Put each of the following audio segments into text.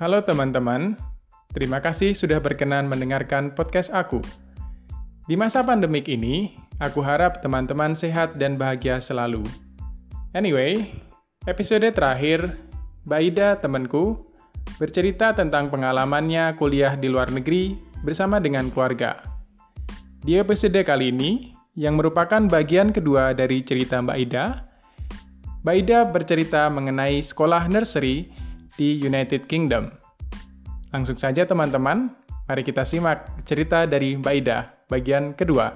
Halo teman-teman, terima kasih sudah berkenan mendengarkan podcast aku. Di masa pandemik ini, aku harap teman-teman sehat dan bahagia selalu. Anyway, episode terakhir, Baida temanku bercerita tentang pengalamannya kuliah di luar negeri bersama dengan keluarga. Di episode kali ini, yang merupakan bagian kedua dari cerita Mbak Ida, Mbak Ida bercerita mengenai sekolah nursery di United Kingdom. Langsung saja teman-teman, mari kita simak cerita dari Mbak Ida bagian kedua.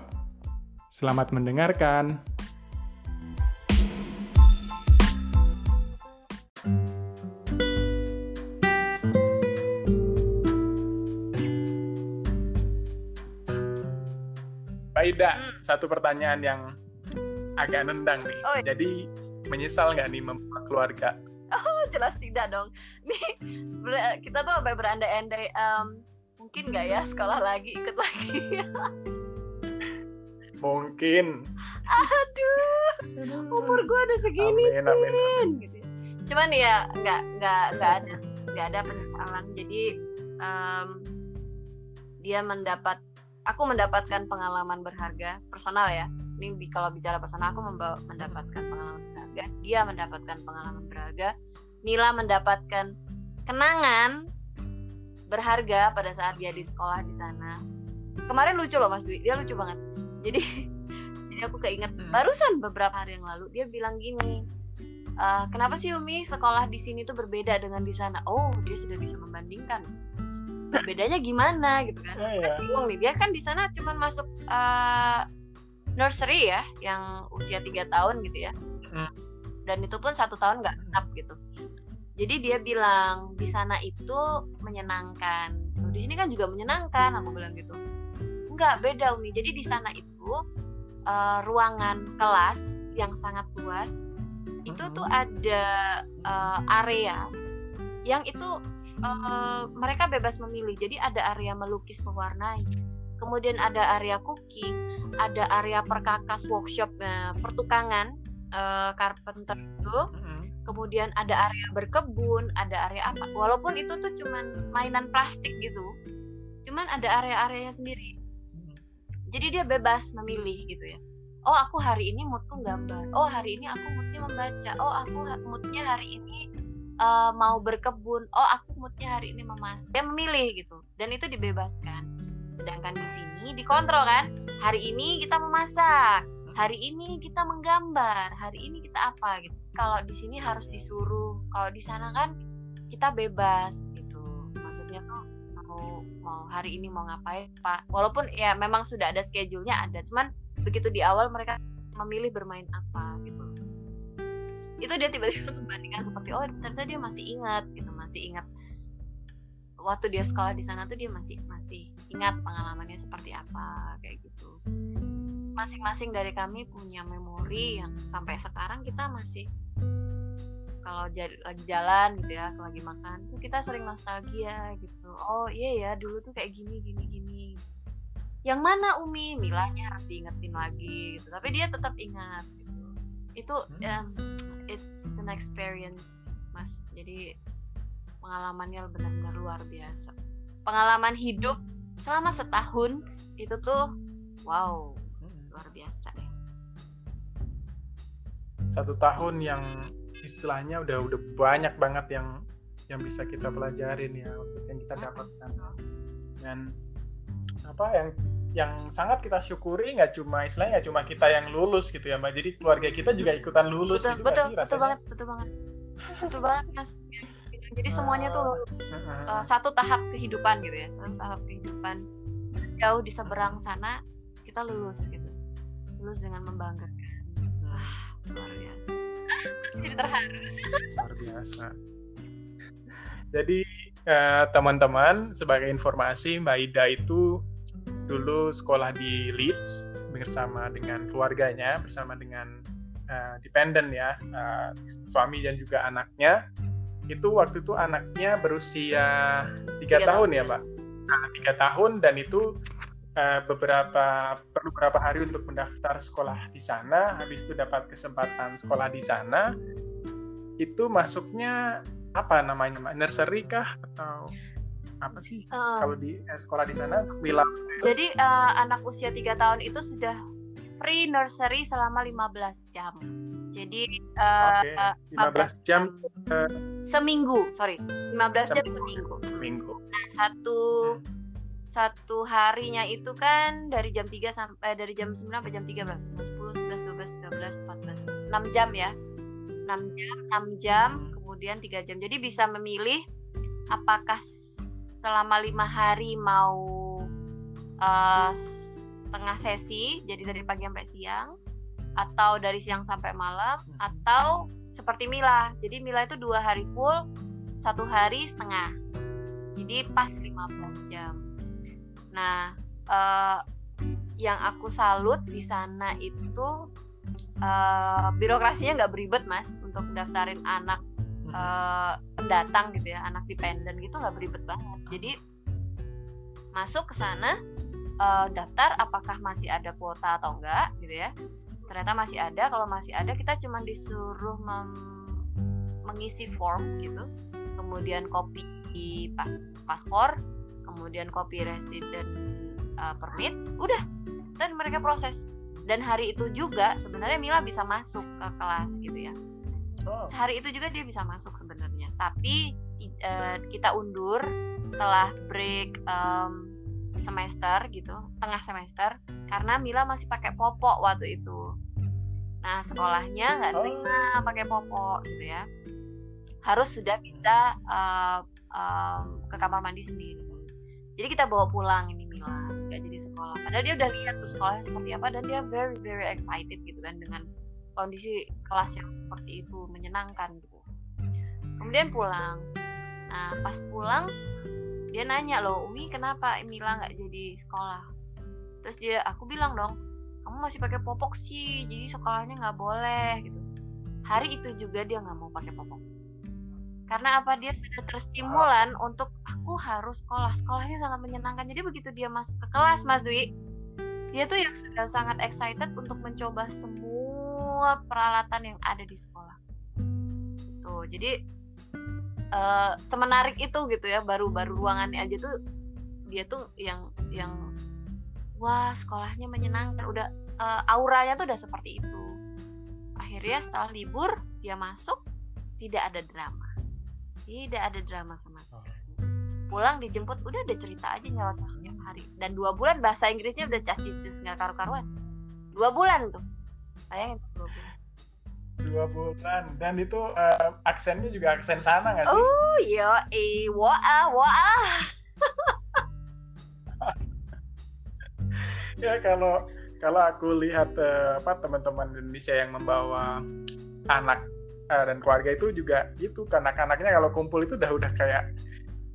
Selamat mendengarkan. Mbak Ida, hmm. satu pertanyaan yang agak nendang nih. Oh. Jadi menyesal nggak nih membuat keluarga oh jelas tidak dong nih kita tuh sampai berandai-andai um, mungkin nggak ya sekolah lagi ikut lagi mungkin aduh umur gue udah segini amin, amin, amin. Gitu. Ya. cuman ya nggak nggak nggak ada nggak ada penyesalan jadi um, dia mendapat aku mendapatkan pengalaman berharga personal ya ini kalau bicara personal aku membawa, mendapatkan pengalaman berharga dia mendapatkan pengalaman berharga Mila mendapatkan kenangan berharga pada saat dia di sekolah di sana. Kemarin lucu loh Mas Dwi dia lucu banget. Jadi jadi aku keinget hmm. barusan beberapa hari yang lalu dia bilang gini uh, kenapa sih Umi sekolah di sini tuh berbeda dengan di sana? Oh dia sudah bisa membandingkan. Bedanya gimana gitu kan, oh, iya. bingung nih dia kan di sana cuma masuk uh, nursery ya yang usia tiga tahun gitu ya. Hmm. dan itu pun satu tahun nggak tetap gitu. Jadi dia bilang di sana itu menyenangkan. Di sini kan juga menyenangkan aku bilang gitu. Nggak beda umi. Jadi di sana itu uh, ruangan kelas yang sangat luas itu tuh hmm. ada uh, area yang itu uh, mereka bebas memilih. Jadi ada area melukis mewarnai kemudian ada area cooking ada area perkakas workshop uh, pertukangan uh, carpenter itu. Kemudian ada area berkebun ada area apa walaupun itu tuh cuman mainan plastik gitu. Cuman ada area-areanya sendiri. Jadi dia bebas memilih gitu ya. Oh aku hari ini moodku gambar oh hari ini aku moodnya membaca. Oh aku moodnya hari ini uh, mau berkebun. Oh aku moodnya hari ini memasak dia memilih gitu. Dan itu dibebaskan sedangkan di sini dikontrol kan? Hari ini kita memasak hari ini kita menggambar hari ini kita apa gitu. Kalau di sini harus disuruh. Kalau di sana kan kita bebas gitu. Maksudnya tuh mau mau hari ini mau ngapain pak? Walaupun ya memang sudah ada schedule-nya ada. Cuman begitu di awal mereka memilih bermain apa gitu. Itu dia tiba-tiba membandingkan seperti oh ternyata dia masih ingat gitu. Masih ingat waktu dia sekolah di sana tuh dia masih masih ingat pengalamannya seperti apa kayak gitu. Masing-masing dari kami punya memori yang sampai sekarang kita masih kalau lagi jalan gitu ya lagi makan tuh kita sering nostalgia gitu. Oh iya ya dulu tuh kayak gini gini gini. Yang mana Umi? Milanya harus diingetin lagi gitu. Tapi dia tetap ingat gitu. Itu um, it's an experience mas. Jadi pengalamannya benar-benar luar biasa. Pengalaman hidup selama setahun itu tuh wow luar biasa ya satu tahun yang istilahnya udah udah banyak banget yang yang bisa kita pelajarin ya yang kita dapatkan. Dan apa yang yang sangat kita syukuri nggak cuma istilahnya cuma kita yang lulus gitu ya mbak. Jadi keluarga kita juga ikutan lulus betul, gitu betul, sih betul banget betul banget. Betul banget mas jadi semuanya tuh uh, satu tahap kehidupan gitu ya satu tahap kehidupan. Jauh di seberang sana kita lulus gitu. Lulus dengan membanggakan. Wah. Luar biasa. Jadi terharu. Luar biasa. Jadi eh, teman-teman sebagai informasi Mbak Ida itu dulu sekolah di Leeds bersama dengan keluarganya bersama dengan uh, dependent ya uh, suami dan juga anaknya itu waktu itu anaknya berusia tiga tahun, tahun ya mbak? Nah, tiga tahun dan itu uh, beberapa perlu beberapa hari untuk mendaftar sekolah di sana. Habis itu dapat kesempatan sekolah di sana. Itu masuknya apa namanya mbak? Nursery kah atau apa sih? Uh, kalau di eh, sekolah di sana untuk Mila jadi uh, anak usia tiga tahun itu sudah free nursery selama 15 jam jadi uh, okay. 15 jam uh, seminggu sorry 15 jam seminggu seminggu nah satu hmm satu harinya itu kan dari jam 3 sampai dari jam 9 sampai jam 3 berapa? 10, 11, 12, 13, 14, 6 jam ya. 6 jam, 6 jam, kemudian 3 jam. Jadi bisa memilih apakah selama lima hari mau uh, setengah sesi, jadi dari pagi sampai siang, atau dari siang sampai malam, hmm. atau seperti Mila. Jadi Mila itu dua hari full, satu hari setengah. Jadi pas 15 jam. Nah, uh, yang aku salut di sana itu uh, birokrasinya nggak beribet mas untuk daftarin anak uh, pendatang gitu ya, anak dependen gitu nggak beribet banget. Jadi masuk ke sana uh, daftar apakah masih ada kuota atau enggak gitu ya. Ternyata masih ada. Kalau masih ada kita cuma disuruh mengisi form gitu, kemudian kopi pas paspor kemudian copy resident uh, permit udah dan mereka proses dan hari itu juga sebenarnya Mila bisa masuk ke kelas gitu ya oh. hari itu juga dia bisa masuk sebenarnya tapi uh, kita undur setelah break um, semester gitu tengah semester karena Mila masih pakai popok waktu itu. Nah sekolahnya nggak oh. terima pakai popok gitu ya. Harus sudah bisa uh, um, ke kamar mandi sendiri. Jadi kita bawa pulang ini Mila nggak jadi sekolah. Padahal dia udah lihat tuh sekolahnya seperti apa dan dia very very excited gitu kan dengan kondisi kelas yang seperti itu menyenangkan gitu. Kemudian pulang. Nah pas pulang dia nanya loh Umi kenapa Mila nggak jadi sekolah? Terus dia aku bilang dong kamu masih pakai popok sih jadi sekolahnya nggak boleh gitu. Hari itu juga dia nggak mau pakai popok. Karena apa? Dia sudah terstimulan untuk aku harus sekolah sekolahnya sangat menyenangkan. Jadi begitu dia masuk ke kelas Mas Dwi dia tuh yang sudah sangat excited untuk mencoba semua peralatan yang ada di sekolah. Tuh jadi uh, semenarik itu gitu ya baru-baru ruangannya aja tuh dia tuh yang yang wah sekolahnya menyenangkan. Udah uh, auranya tuh udah seperti itu. Akhirnya setelah libur dia masuk tidak ada drama. Tidak ada drama sama sekali. Oh. pulang dijemput udah ada cerita aja nyeloteh setiap hari. Dan dua bulan bahasa Inggrisnya udah cas nggak karu karuan dua bulan tuh. Sayang dua bulan dua bulan. Dan itu uh, aksennya juga aksen sana nggak sih? Oh yo eh wah wah ya kalau kalau aku lihat uh, apa teman-teman Indonesia yang membawa anak uh, dan keluarga itu juga itu kanak-kanaknya kalau kumpul itu udah udah kayak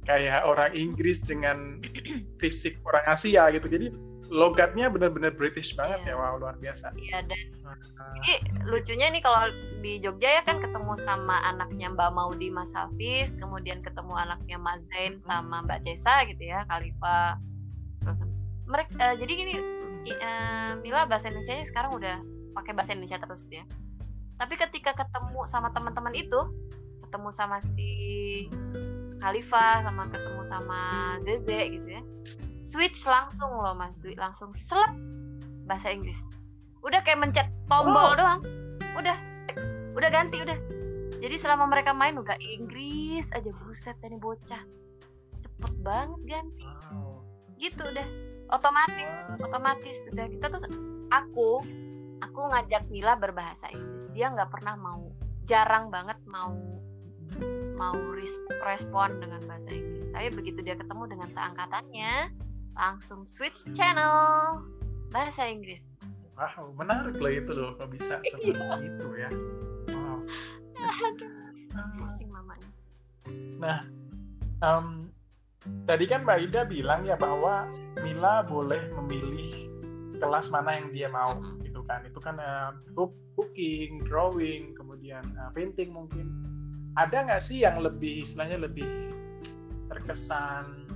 kayak orang Inggris dengan fisik orang Asia gitu. Jadi logatnya benar-benar British banget yeah. ya wow luar biasa. Iya dan uh, ini lucunya nih kalau di Jogja ya kan ketemu sama anaknya Mbak Maudi Mas Hafiz kemudian ketemu anaknya Mas Zain sama Mbak Cesa gitu ya Khalifa. Terus mereka uh, jadi gini uh, Mila bahasa Indonesia sekarang udah pakai bahasa Indonesia terus ya tapi ketika ketemu sama teman-teman itu ketemu sama si Khalifa sama ketemu sama Zeze gitu ya. Switch langsung loh mas Dwi. Langsung selep bahasa Inggris. Udah kayak mencet tombol oh. doang. Udah. Udah ganti udah. Jadi selama mereka main udah Inggris aja. Buset ini bocah. Cepet banget ganti. Gitu udah. Otomatis otomatis udah kita tuh aku aku ngajak Mila berbahasa Inggris. Dia nggak pernah mau jarang banget mau mau respon dengan bahasa Inggris. Tapi begitu dia ketemu dengan seangkatannya langsung switch channel bahasa Inggris. Wow menarik loh itu loh kok bisa seperti iya. itu ya. Wow. Pusing mamanya. Nah um, tadi kan Mbak Ida bilang ya bahwa Mila boleh memilih kelas mana yang dia mau kan. Itu kan uh, cooking, drawing, kemudian uh, painting mungkin. Ada nggak sih yang lebih istilahnya lebih terkesan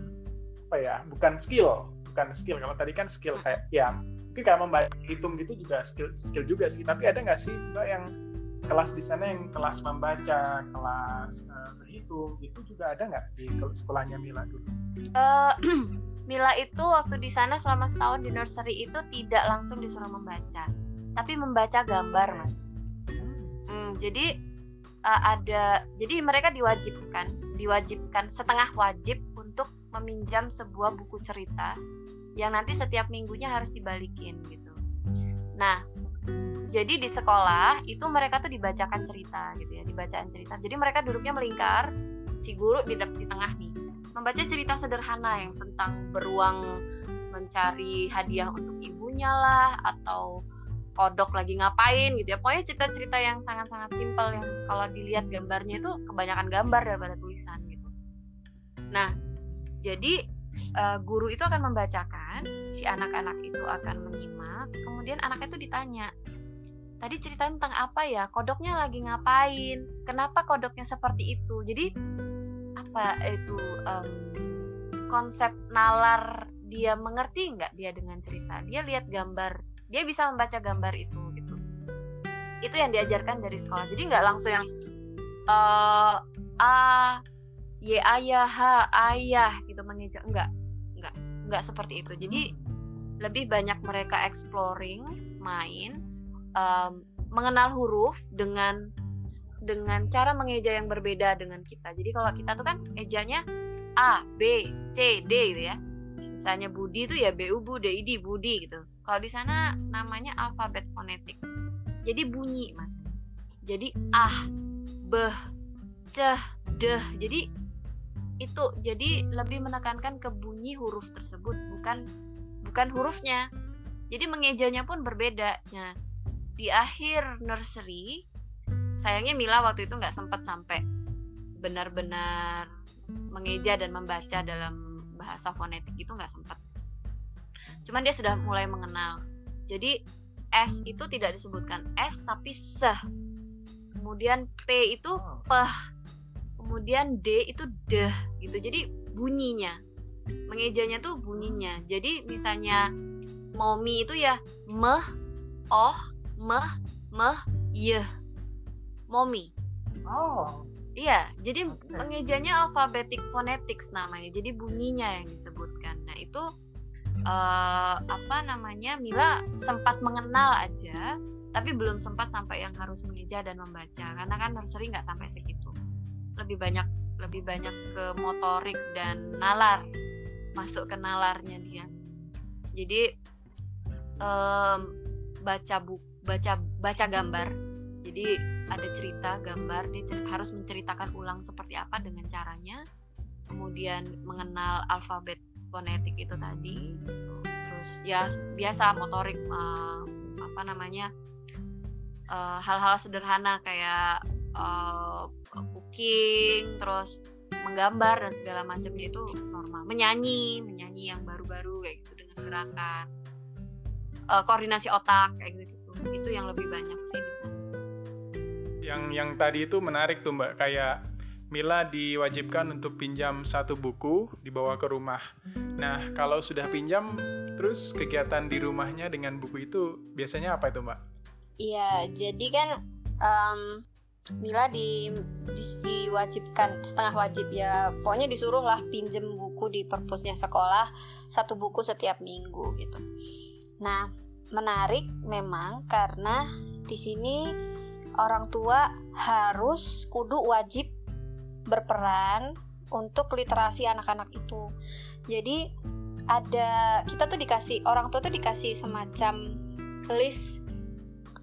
apa ya? Bukan skill, bukan skill. Kalau tadi kan skill kayak ya mungkin kayak membaca hitung gitu juga skill skill juga sih. Tapi ada nggak sih mbak yang kelas di sana yang kelas membaca, kelas uh, berhitung, itu juga ada nggak di sekolahnya Mila dulu? Uh, Mila itu waktu di sana selama setahun di nursery itu tidak langsung disuruh membaca, tapi membaca gambar, mas. Hmm, jadi uh, ada, jadi mereka diwajibkan, diwajibkan setengah wajib untuk meminjam sebuah buku cerita yang nanti setiap minggunya harus dibalikin gitu. Nah, jadi di sekolah itu mereka tuh dibacakan cerita gitu ya dibacaan cerita jadi mereka duduknya melingkar si guru di, di tengah nih membaca cerita sederhana yang tentang beruang mencari hadiah untuk ibunya lah atau kodok lagi ngapain gitu ya. Pokoknya cerita-cerita yang sangat-sangat simpel yang kalau dilihat gambarnya itu kebanyakan gambar daripada tulisan gitu. Nah jadi uh, guru itu akan membacakan si anak-anak itu akan menyimak kemudian anak itu ditanya tadi ceritain tentang apa ya? Kodoknya lagi ngapain? Kenapa kodoknya seperti itu? Jadi apa itu um, konsep nalar dia mengerti nggak dia dengan cerita? Dia lihat gambar dia bisa membaca gambar itu gitu itu yang diajarkan dari sekolah jadi nggak langsung yang uh, a y ayah h ayah gitu mengejar enggak enggak enggak seperti itu jadi lebih banyak mereka exploring main um, mengenal huruf dengan dengan cara mengeja yang berbeda dengan kita. Jadi kalau kita tuh kan ejanya A, B, C, D gitu ya. Misalnya Budi itu ya B U B D I D Budi gitu. Kalau di sana namanya alfabet fonetik. Jadi bunyi, Mas. Jadi ah, beh, ceh, deh. Jadi itu jadi lebih menekankan ke bunyi huruf tersebut bukan bukan hurufnya. Jadi mengejanya pun berbeda. Nah, di akhir nursery sayangnya Mila waktu itu nggak sempat sampai benar-benar mengeja dan membaca dalam bahasa fonetik itu nggak sempat cuman dia sudah mulai mengenal. Jadi S itu tidak disebutkan S tapi seh kemudian P itu peh kemudian D itu deh gitu. Jadi bunyinya. Mengejanya tuh bunyinya. Jadi misalnya momi itu ya meh oh meh meh yeh momi oh. Iya jadi okay. alfabetik phonetics namanya. Jadi bunyinya yang disebutkan. Nah itu uh, apa namanya Mila sempat mengenal aja tapi belum sempat sampai yang harus mengeja dan membaca. Karena kan nursery nggak sampai segitu. Lebih banyak lebih banyak ke motorik dan nalar. Masuk ke nalarnya dia. Jadi um, baca buku baca baca gambar. Jadi ada cerita gambar. Dia cer harus menceritakan ulang seperti apa dengan caranya. Kemudian mengenal alfabet fonetik itu tadi terus ya biasa motorik uh, apa namanya eh, hal-hal uh, sederhana kayak uh, cooking terus menggambar dan segala macamnya itu normal. Menyanyi menyanyi yang baru-baru kayak gitu dengan gerakan uh, koordinasi otak kayak gitu itu yang lebih banyak sih di sana. Yang yang tadi itu menarik tuh mbak kayak Mila diwajibkan untuk pinjam satu buku dibawa ke rumah. Nah, kalau sudah pinjam, terus kegiatan di rumahnya dengan buku itu biasanya apa itu, Mbak? Iya, jadi kan um, Mila di, di diwajibkan setengah wajib ya, pokoknya disuruh lah pinjem buku di perpusnya sekolah satu buku setiap minggu gitu. Nah, menarik memang karena di sini orang tua harus kudu wajib berperan untuk literasi anak-anak itu. Jadi ada kita tuh dikasih orang tua tuh dikasih semacam list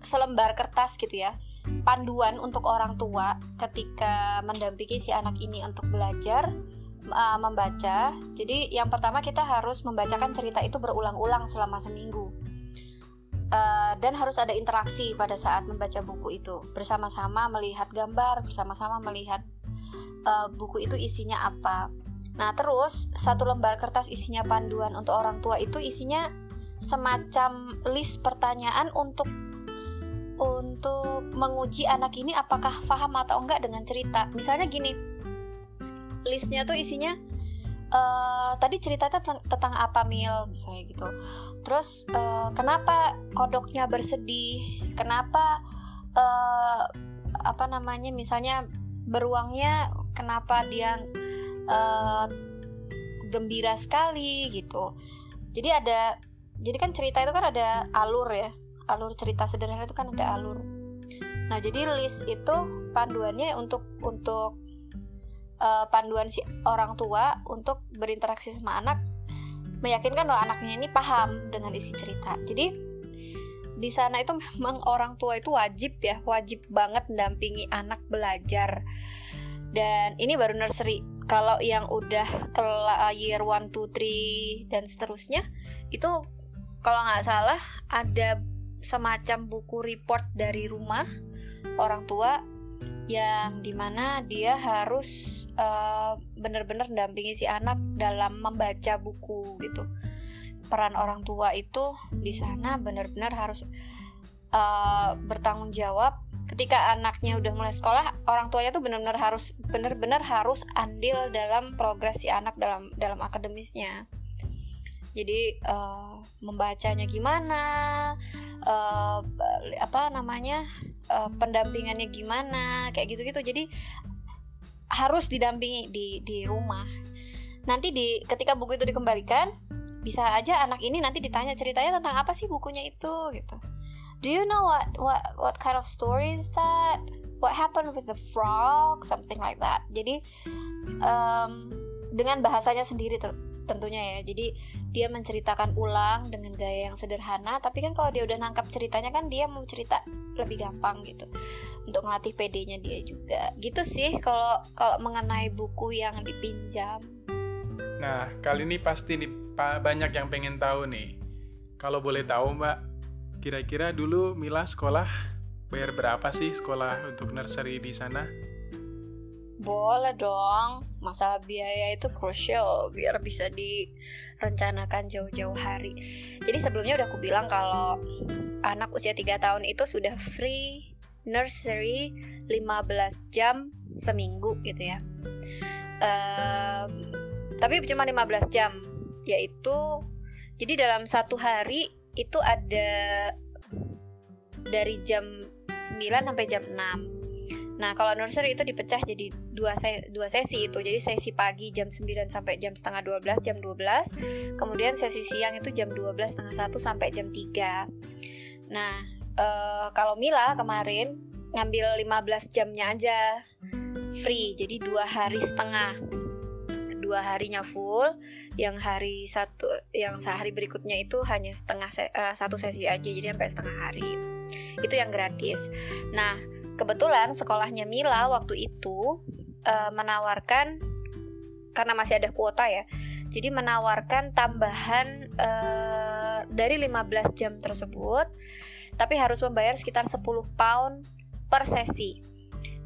selembar kertas gitu ya panduan untuk orang tua ketika mendampingi si anak ini untuk belajar uh, membaca. Jadi yang pertama kita harus membacakan cerita itu berulang-ulang selama seminggu uh, dan harus ada interaksi pada saat membaca buku itu bersama-sama melihat gambar bersama-sama melihat uh, buku itu isinya apa. Nah terus satu lembar kertas isinya panduan untuk orang tua itu isinya semacam list pertanyaan untuk untuk menguji anak ini apakah paham atau enggak dengan cerita. Misalnya gini listnya tuh isinya uh, tadi cerita tentang, tentang apa mil? Misalnya gitu. Terus uh, kenapa kodoknya bersedih? Kenapa uh, apa namanya misalnya beruangnya kenapa dia uh, gembira sekali gitu. Jadi ada jadi kan cerita itu kan ada alur ya. Alur cerita sederhana itu kan ada alur. Nah jadi list itu panduannya untuk untuk uh, panduan si orang tua untuk berinteraksi sama anak meyakinkan bahwa anaknya ini paham dengan isi cerita. Jadi di sana itu memang orang tua itu wajib ya wajib banget mendampingi anak belajar dan ini baru nursery. Kalau yang udah ke year 1, 2, 3 dan seterusnya itu kalau nggak salah ada semacam buku report dari rumah orang tua yang di mana dia harus uh, benar-benar mendampingi si anak dalam membaca buku gitu. Peran orang tua itu di sana benar-benar harus uh, bertanggung jawab ketika anaknya udah mulai sekolah orang tuanya tuh benar-benar harus benar-benar harus andil dalam progres si anak dalam dalam akademisnya. Jadi uh, membacanya gimana uh, apa namanya uh, pendampingannya gimana kayak gitu-gitu. Jadi harus didampingi di di rumah. Nanti di ketika buku itu dikembalikan bisa aja anak ini nanti ditanya ceritanya tentang apa sih bukunya itu gitu do you know what what what kind of story is that? What happened with the frog? Something like that. Jadi um, dengan bahasanya sendiri tentunya ya. Jadi dia menceritakan ulang dengan gaya yang sederhana. Tapi kan kalau dia udah nangkap ceritanya kan dia mau cerita lebih gampang gitu. Untuk ngelatih PD-nya dia juga. Gitu sih kalau kalau mengenai buku yang dipinjam. Nah kali ini pasti nih banyak yang pengen tahu nih. Kalau boleh tahu mbak kira-kira dulu Mila sekolah bayar berapa sih sekolah untuk nursery di sana boleh dong, masalah biaya itu crucial biar bisa direncanakan jauh-jauh hari. Jadi sebelumnya udah aku bilang kalau anak usia 3 tahun itu sudah free nursery 15 jam seminggu gitu ya. Um, tapi cuma 15 jam, yaitu jadi dalam satu hari itu ada dari jam 9 sampai jam 6 Nah, kalau nursery itu dipecah jadi dua, se dua sesi itu. Jadi sesi pagi jam 9 sampai jam setengah 12, jam 12. Kemudian sesi siang itu jam 12 setengah 1 sampai jam 3. Nah, e, kalau Mila kemarin ngambil 15 jamnya aja free. Jadi dua hari setengah dua harinya full yang hari satu yang sehari berikutnya itu hanya setengah se uh, satu sesi aja jadi sampai setengah hari itu yang gratis nah kebetulan sekolahnya Mila waktu itu uh, menawarkan karena masih ada kuota ya. Jadi menawarkan tambahan uh, dari 15 jam tersebut tapi harus membayar sekitar 10 pound per sesi.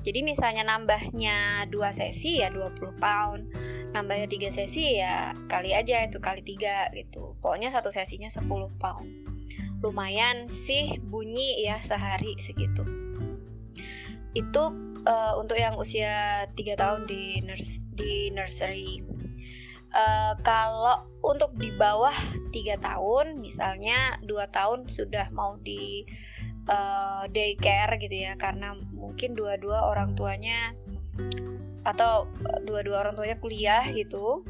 Jadi misalnya nambahnya dua sesi ya 20 pound, nambahnya tiga sesi ya kali aja itu kali tiga gitu. Pokoknya satu sesinya 10 pound. Lumayan sih bunyi ya sehari segitu itu uh, untuk yang usia 3 tahun di nurs di nursery uh, kalau untuk di bawah tiga tahun misalnya dua tahun sudah mau di uh, daycare gitu ya karena mungkin dua-dua orang tuanya atau dua-dua orang tuanya kuliah gitu.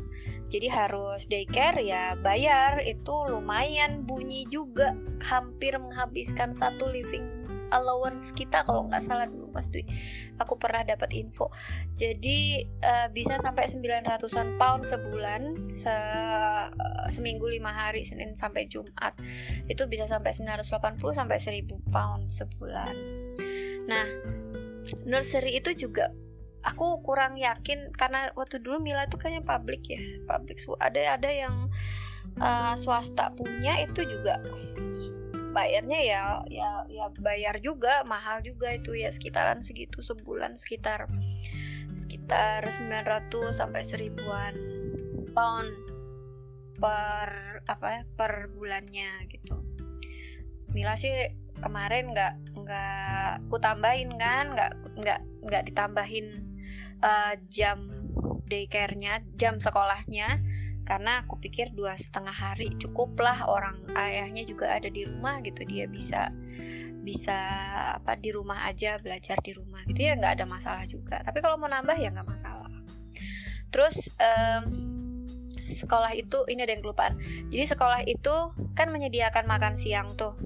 Jadi harus daycare ya bayar. Itu lumayan bunyi juga hampir menghabiskan satu living allowance kita kalau nggak salah dulu Mas Dwi aku pernah dapat info. Jadi uh, bisa sampai 900an pound sebulan se seminggu lima hari Senin sampai Jumat. Itu bisa sampai 980 sampai 1000 pound sebulan. Nah nursery itu juga aku kurang yakin karena waktu dulu Mila itu kayaknya publik ya publik ada ada yang uh, swasta punya itu juga bayarnya ya ya ya bayar juga mahal juga itu ya sekitaran segitu sebulan sekitar sekitar 900 sampai seribuan pound per apa ya per bulannya gitu. Mila sih kemarin nggak nggak ku tambahin kan nggak nggak nggak ditambahin uh, jam daycare-nya jam sekolahnya karena aku pikir dua setengah hari cukuplah orang ayahnya juga ada di rumah gitu. Dia bisa bisa apa di rumah aja belajar di rumah gitu ya nggak ada masalah juga. Tapi kalau mau nambah ya nggak masalah. Terus um, sekolah itu ini ada yang kelupaan. Jadi sekolah itu kan menyediakan makan siang tuh.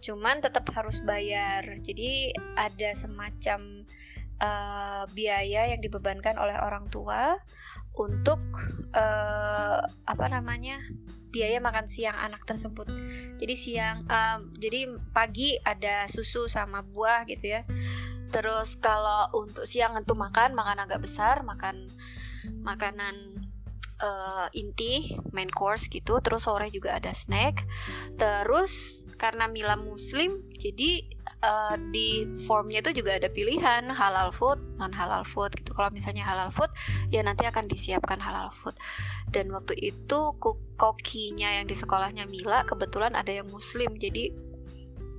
Cuman tetap harus bayar. Jadi ada semacam uh, biaya yang dibebankan oleh orang tua untuk uh, apa namanya biaya makan siang anak tersebut. Jadi siang um, jadi pagi ada susu sama buah gitu ya. Terus kalau untuk siang itu makan makan agak besar makan makanan uh, inti main course gitu. Terus sore juga ada snack. Terus karena Mila muslim jadi uh, di formnya itu juga ada pilihan halal food non halal food gitu. Kalau misalnya halal food ya nanti akan disiapkan halal food. Dan waktu itu kokinya yang di sekolahnya Mila kebetulan ada yang muslim jadi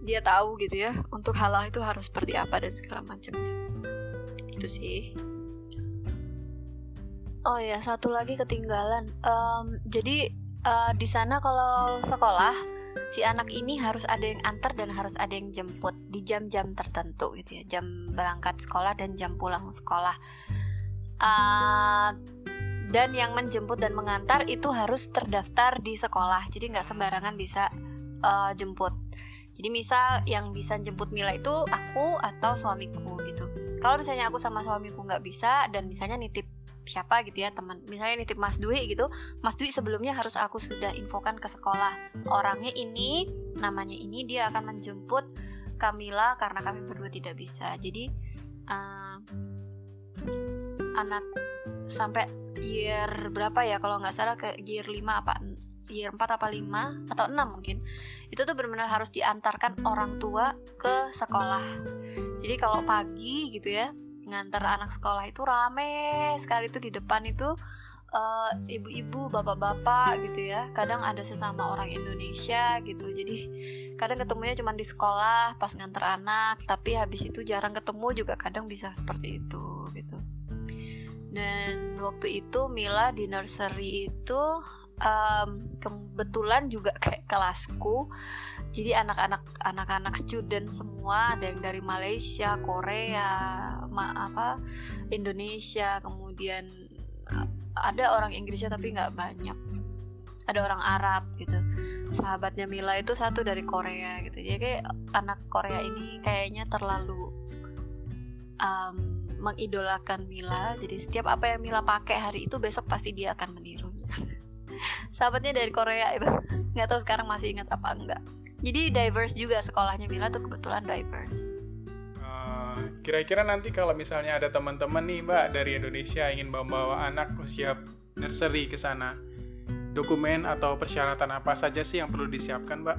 dia tahu gitu ya untuk halal itu harus seperti apa dan segala macamnya. Itu sih. Oh ya, satu lagi ketinggalan. Um, jadi uh, di sana kalau sekolah si anak ini harus ada yang antar dan harus ada yang jemput di jam-jam tertentu gitu ya, jam berangkat sekolah dan jam pulang sekolah. Uh, dan yang menjemput dan mengantar itu harus terdaftar di sekolah, jadi nggak sembarangan bisa uh, jemput. Jadi misal yang bisa jemput Mila itu aku atau suamiku gitu. Kalau misalnya aku sama suamiku nggak bisa dan misalnya nitip siapa gitu ya teman. Misalnya nitip Mas Dwi gitu Mas Dwi sebelumnya harus aku sudah infokan ke sekolah. Orangnya ini namanya ini dia akan menjemput Kamila karena kami berdua tidak bisa. Jadi uh, anak sampai year berapa ya kalau nggak salah ke year 5 apa year 4 apa 5 atau 6 mungkin. Itu tuh benar-benar harus diantarkan orang tua ke sekolah. Jadi kalau pagi gitu ya ngantar anak sekolah itu rame sekali tuh di depan itu uh, ibu-ibu, bapak-bapak gitu ya. Kadang ada sesama orang Indonesia gitu. Jadi kadang ketemunya cuma di sekolah pas ngantar anak, tapi habis itu jarang ketemu juga kadang bisa seperti itu gitu. Dan waktu itu Mila di nursery itu um, kebetulan juga kayak kelasku jadi anak-anak anak-anak student semua ada yang dari Malaysia Korea ma apa Indonesia kemudian eh, ada orang Inggrisnya tapi nggak banyak. Ada orang Arab gitu. Sahabatnya Mila itu satu dari Korea gitu. Jadi kayak anak Korea ini kayaknya terlalu um, mengidolakan Mila. Jadi setiap apa yang Mila pakai hari itu besok pasti dia akan menirunya sahabatnya dari Korea itu. Nggak tahu sekarang masih ingat apa enggak jadi diverse juga sekolahnya Mila tuh kebetulan diverse. Uh, kira-kira nanti kalau misalnya ada teman-teman nih mbak dari Indonesia ingin bawa-bawa anak usia nursery ke sana dokumen atau persyaratan apa saja sih yang perlu disiapkan mbak?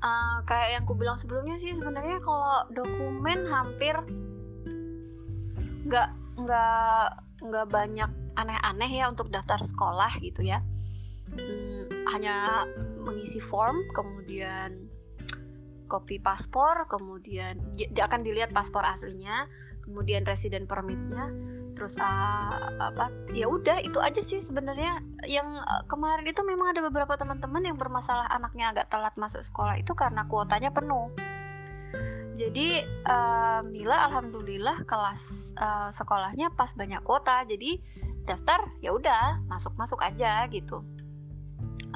Uh, kayak yang ku bilang sebelumnya sih sebenarnya kalau dokumen hampir nggak nggak nggak banyak aneh-aneh ya untuk daftar sekolah gitu ya. Hmm, hanya mengisi form kemudian kopi paspor kemudian dia akan dilihat paspor aslinya kemudian resident permitnya. Terus uh, apa ya udah itu aja sih sebenarnya. Yang uh, kemarin itu memang ada beberapa teman-teman yang bermasalah anaknya agak telat masuk sekolah itu karena kuotanya penuh. Jadi uh, Mila alhamdulillah kelas uh, sekolahnya pas banyak kuota. Jadi daftar ya udah masuk masuk aja gitu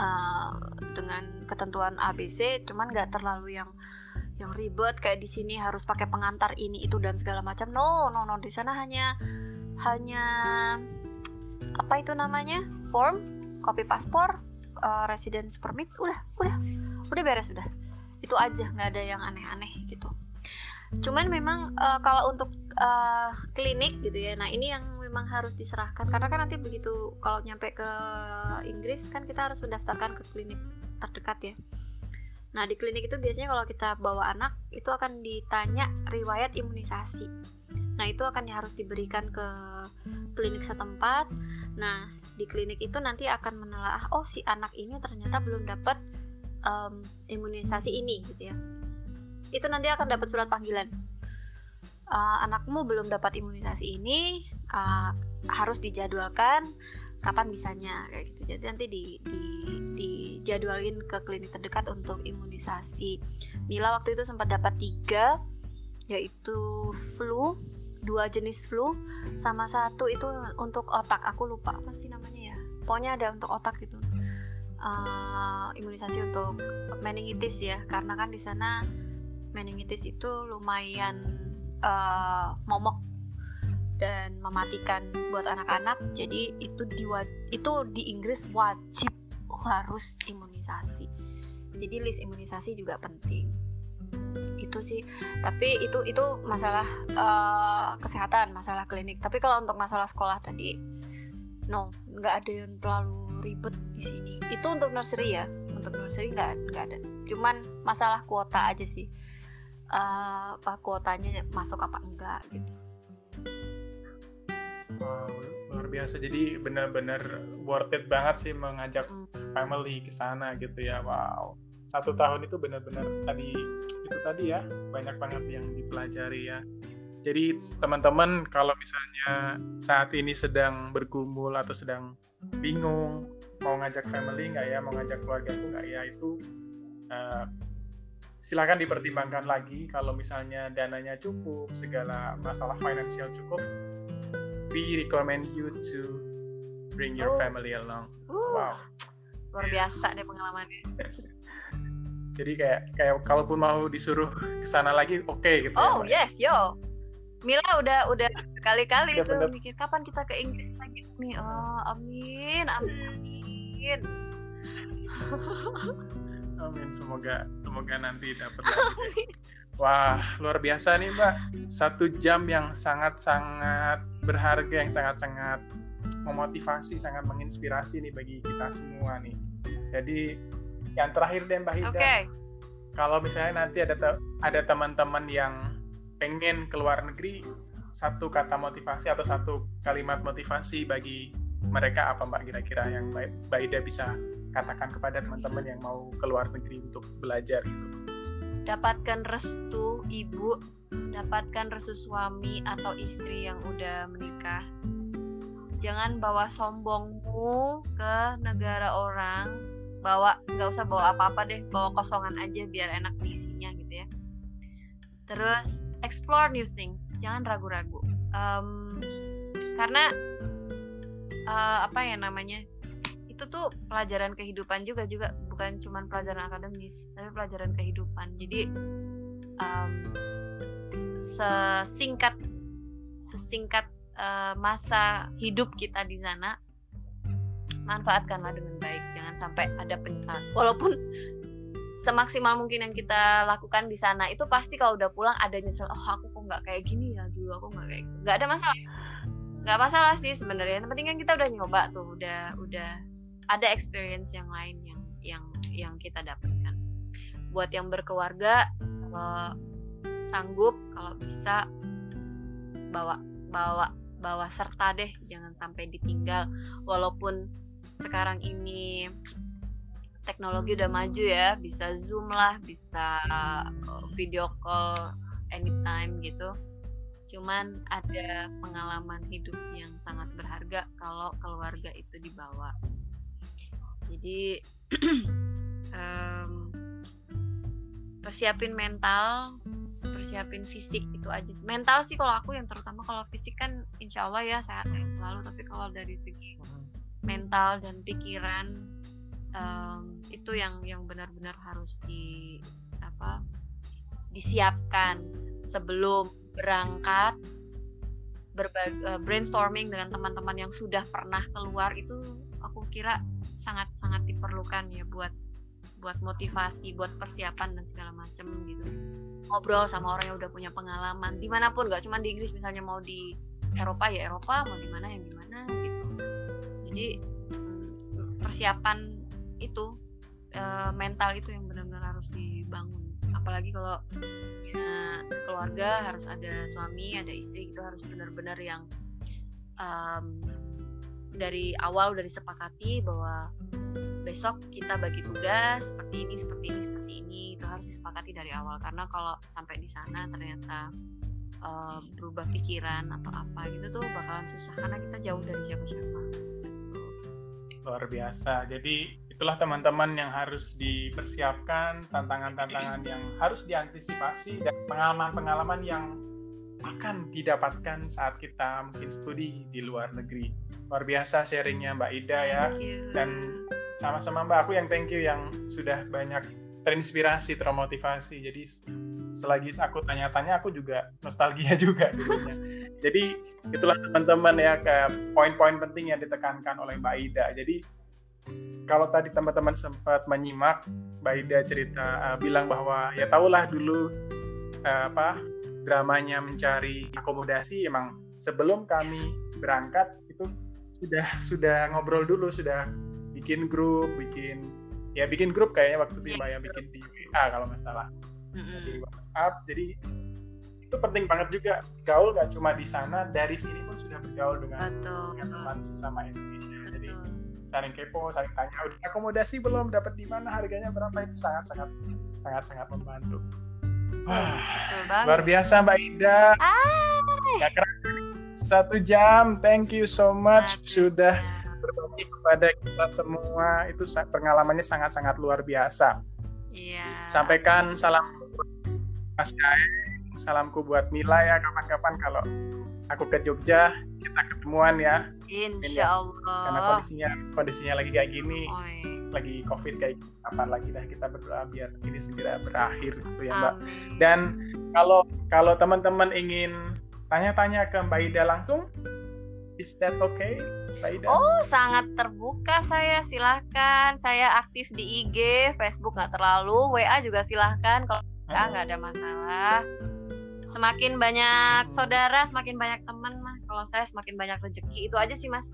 uh, dengan ketentuan ABC cuman nggak terlalu yang yang ribet kayak di sini harus pakai pengantar ini itu dan segala macam. No no no di sana hanya hanya apa itu namanya? Form copy paspor uh, residence permit udah udah udah beres udah. Itu aja nggak ada yang aneh-aneh gitu. Cuman memang uh, kalau untuk uh, klinik gitu ya nah ini yang memang harus diserahkan. Karena kan nanti begitu kalau nyampe ke Inggris kan kita harus mendaftarkan ke klinik terdekat ya. Nah di klinik itu biasanya kalau kita bawa anak itu akan ditanya riwayat imunisasi. Nah itu akan harus diberikan ke klinik setempat. Nah di klinik itu nanti akan menelaah oh si anak ini ternyata belum dapat um, imunisasi ini gitu ya. Itu nanti akan dapat surat panggilan. Uh, anakmu belum dapat imunisasi ini uh, harus dijadwalkan kapan bisanya kayak gitu. Jadi nanti di di dijadwalin ke klinik terdekat untuk imunisasi. Mila waktu itu sempat dapat tiga yaitu flu dua jenis flu sama satu itu untuk otak. Aku lupa apa sih namanya ya. Pokoknya ada untuk otak gitu. Uh, imunisasi untuk meningitis ya karena kan di sana meningitis itu lumayan uh, momok dan mematikan buat anak-anak jadi itu di itu di Inggris wajib harus imunisasi. Jadi list imunisasi juga penting. Itu sih. Tapi itu itu masalah uh, kesehatan masalah klinik. Tapi kalau untuk masalah sekolah tadi no nggak ada yang terlalu ribet di sini. Itu untuk nursery ya. Untuk nursery nggak nggak ada. Cuman masalah kuota aja sih. Uh, apa kuotanya masuk apa enggak gitu Luar biasa. Jadi benar-benar worth it banget sih mengajak family ke sana gitu ya. Wow. Satu tahun itu benar-benar tadi itu tadi ya banyak banget yang dipelajari ya. Jadi teman-teman kalau misalnya saat ini sedang bergumul atau sedang bingung mau ngajak family nggak ya, mau ngajak keluarga aku nggak ya itu uh, silakan dipertimbangkan lagi kalau misalnya dananya cukup, segala masalah finansial cukup, we recommend you to bring your oh. family along. Uh, wow. Luar biasa deh pengalamannya. Jadi kayak kayak kalaupun mau disuruh ke sana lagi oke okay, gitu ya, Oh ya, yes, yo. Mila udah udah kali-kali tuh mikir kapan kita ke Inggris lagi nih. Oh, amin, amin, amin. amin, semoga semoga nanti dapat lagi. Wah, luar biasa nih Mbak. Satu jam yang sangat-sangat berharga, yang sangat-sangat memotivasi, sangat menginspirasi nih bagi kita semua nih. Jadi yang terakhir deh Mbak Hida. Okay. Kalau misalnya nanti ada ada teman-teman yang pengen keluar negeri, satu kata motivasi atau satu kalimat motivasi bagi mereka apa Mbak kira-kira yang Mbak Ida bisa katakan kepada teman-teman yang mau keluar negeri untuk belajar gitu? Dapatkan restu ibu dapatkan restu suami atau istri yang udah menikah. Jangan bawa sombongmu ke negara orang bawa nggak usah bawa apa-apa deh bawa kosongan aja biar enak diisinya gitu ya. Terus explore new things jangan ragu-ragu. Um, karena uh, apa ya namanya itu tuh pelajaran kehidupan juga juga bukan cuma pelajaran akademis tapi pelajaran kehidupan. Jadi um, sesingkat sesingkat uh, masa hidup kita di sana manfaatkanlah dengan baik. Jangan sampai ada penyesalan. Walaupun semaksimal mungkin yang kita lakukan di sana itu pasti kalau udah pulang ada nyesel oh aku kok nggak kayak gini ya dulu aku nggak kayak gitu. Nggak ada masalah. Nggak masalah sih sebenarnya. Yang penting kan kita udah nyoba tuh udah udah ada experience yang lain yang yang yang kita dapatkan. Buat yang berkeluarga kalau sanggup kalau bisa bawa bawa bawa serta deh jangan sampai ditinggal. Walaupun sekarang ini teknologi udah maju ya bisa zoom lah bisa uh, video call anytime gitu. Cuman ada pengalaman hidup yang sangat berharga kalau keluarga itu dibawa. Jadi um, persiapin mental persiapin fisik itu aja mental sih kalau aku yang terutama kalau fisik kan insya Allah ya sehat selalu. Tapi kalau dari segi mental dan pikiran um, itu yang yang benar-benar harus di apa disiapkan sebelum berangkat berbagi, eh, brainstorming dengan teman-teman yang sudah pernah keluar itu aku kira sangat sangat diperlukan ya buat buat motivasi buat persiapan dan segala macam gitu. Ngobrol sama orang yang udah punya pengalaman di mana pun nggak cuma di Inggris misalnya mau di Eropa ya Eropa mau di mana yang di mana gitu. Jadi persiapan itu e, mental itu yang benar-benar harus dibangun. Apalagi kalau ya, keluarga harus ada suami ada istri itu harus benar-benar yang um, dari awal udah disepakati bahwa besok kita bagi tugas seperti ini seperti ini seperti ini itu harus disepakati dari awal karena kalau sampai di sana ternyata uh, berubah pikiran atau apa gitu tuh bakalan susah karena kita jauh dari siapa-siapa luar biasa. Jadi itulah teman-teman yang harus dipersiapkan, tantangan-tantangan yang harus diantisipasi dan pengalaman-pengalaman yang akan didapatkan saat kita mungkin studi di luar negeri. Luar biasa sharingnya Mbak Ida ya. Dan sama-sama Mbak aku yang thank you yang sudah banyak terinspirasi, termotivasi. Jadi selagi aku tanya-tanya aku juga nostalgia juga dulunya. Jadi itulah teman-teman ya ke poin-poin penting yang ditekankan oleh Mbak Ida. Jadi kalau tadi teman-teman sempat menyimak Mbak Ida cerita uh, bilang bahwa ya tahulah dulu uh, apa dramanya mencari akomodasi emang sebelum kami berangkat itu sudah sudah ngobrol dulu sudah bikin grup bikin ya bikin grup kayaknya waktu itu yeah. yang bikin di WA kalau nggak salah. Mm-hmm. di WhatsApp jadi itu penting banget juga. Gaul nggak cuma di sana dari sini pun sudah bergaul dengan, dengan teman sesama Indonesia. Betul. jadi saling kepo saling tanya udah akomodasi belum? Dapat di mana? Harganya berapa? Itu sangat sangat sangat sangat membantu Wah, luar biasa Mbak Ida ah. ya keren satu jam thank you so much sudah berbagi kepada kita semua itu pengalamannya sangat-sangat luar biasa. Iya. Sampaikan salam Mas Jaeng, salamku buat Mila ya kapan-kapan kalau aku ke Jogja kita ketemuan ya. Insya Allah. Karena kondisinya kondisinya lagi kayak gini, oh, lagi COVID kayak gini. Kapan lagi dah kita berdoa biar ini segera berakhir gitu ya Mbak. Amin. Dan kalau kalau teman-teman ingin tanya-tanya ke Mbak Ida langsung, is that okay? Oh, sangat terbuka saya. Silahkan. Saya aktif di IG, Facebook nggak terlalu. WA juga silahkan. Kalau nggak ada masalah. Semakin banyak saudara, semakin banyak teman mah. Kalau saya semakin banyak rezeki. Itu aja sih, Mas.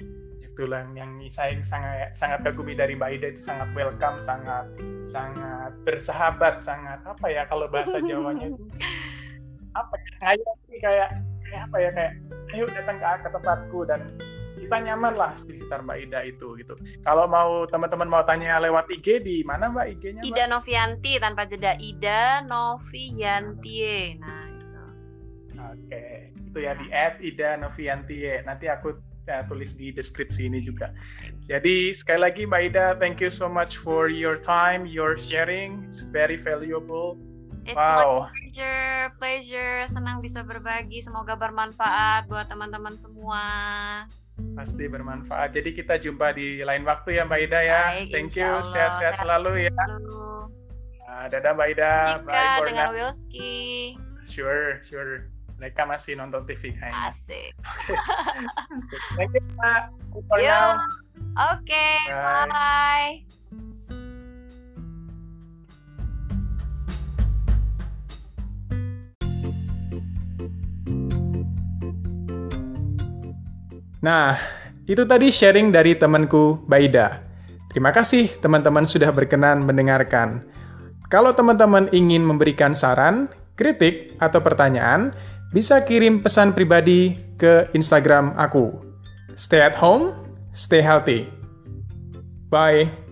Itulah yang saya sangat sangat kagumi dari Mbak Ida itu sangat welcome, sangat sangat bersahabat, sangat apa ya kalau bahasa Jawanya itu apa ya kayak kayak kayak apa ya kayak ayo datang ke, ke tempatku dan kita nyaman lah di sekitar Mbak Ida itu gitu. Kalau mau teman-teman mau tanya lewat IG di mana Mbak IG-nya? Ida Novianti tanpa jeda Ida Novianti. Nah itu. Oke, itu ya di add Ida Novianti. Nanti aku ya, tulis di deskripsi ini juga. Jadi sekali lagi Mbak Ida, thank you so much for your time, your sharing. It's very valuable. It's wow. my pleasure, pleasure. Senang bisa berbagi. Semoga bermanfaat buat teman-teman semua. Pasti bermanfaat. Jadi kita jumpa di lain waktu ya Mbak Ida ya. Baik, Thank you. Sehat-sehat selalu ya. Nah, dadah Mbak Ida. Jika Bye dengan Wilski. Sure, sure. Mereka masih nonton TV kayaknya. Asik. Asik. Thank you, Mbak. Oke, okay, bye. bye. Nah, itu tadi sharing dari temanku Baida. Terima kasih teman-teman sudah berkenan mendengarkan. Kalau teman-teman ingin memberikan saran, kritik, atau pertanyaan, bisa kirim pesan pribadi ke Instagram aku. Stay at home, stay healthy. Bye.